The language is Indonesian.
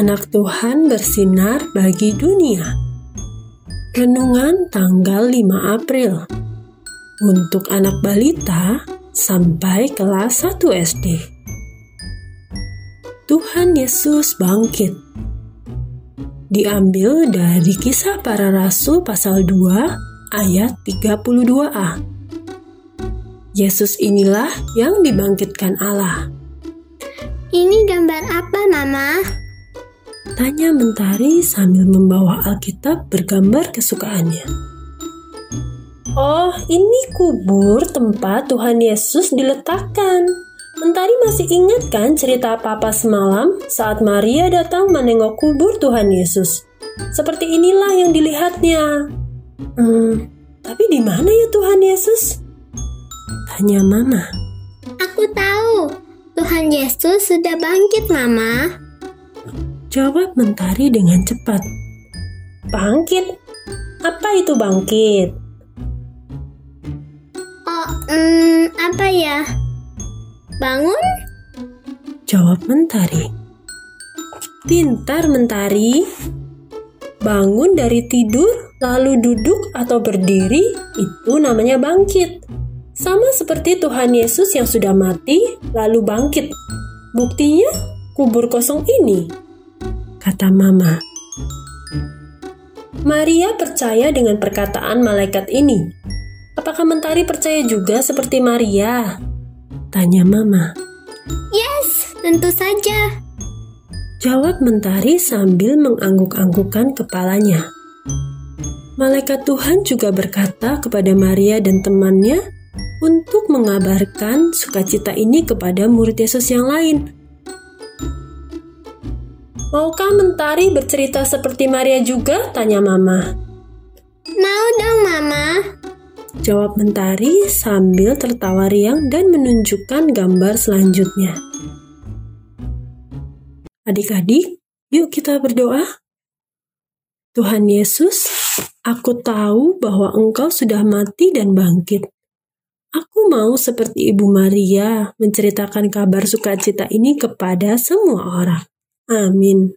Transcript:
Anak Tuhan bersinar bagi dunia. Renungan tanggal 5 April. Untuk anak balita sampai kelas 1 SD. Tuhan Yesus bangkit. Diambil dari kisah para rasul pasal 2 ayat 32a. Yesus inilah yang dibangkitkan Allah. Ini gambar apa, Mama? Tanya Mentari sambil membawa Alkitab bergambar kesukaannya. Oh, ini kubur tempat Tuhan Yesus diletakkan. Mentari masih ingat kan cerita Papa semalam saat Maria datang menengok kubur Tuhan Yesus? Seperti inilah yang dilihatnya. Hmm, tapi di mana ya Tuhan Yesus? Tanya Mama. Aku tahu, Tuhan Yesus sudah bangkit, Mama. Jawab Mentari dengan cepat. Bangkit? Apa itu bangkit? Oh, hmm, apa ya? Bangun? Jawab Mentari. Pintar Mentari. Bangun dari tidur, lalu duduk atau berdiri, itu namanya bangkit. Sama seperti Tuhan Yesus yang sudah mati, lalu bangkit. Buktinya, kubur kosong ini kata Mama. Maria percaya dengan perkataan malaikat ini. Apakah Mentari percaya juga seperti Maria? Tanya Mama. Yes, tentu saja. Jawab Mentari sambil mengangguk-anggukkan kepalanya. Malaikat Tuhan juga berkata kepada Maria dan temannya untuk mengabarkan sukacita ini kepada murid Yesus yang lain Maukah Mentari bercerita seperti Maria juga? Tanya Mama. Mau dong, Mama. Jawab Mentari sambil tertawa riang dan menunjukkan gambar selanjutnya. Adik-adik, yuk kita berdoa. Tuhan Yesus, aku tahu bahwa Engkau sudah mati dan bangkit. Aku mau seperti Ibu Maria menceritakan kabar sukacita ini kepada semua orang. Amin.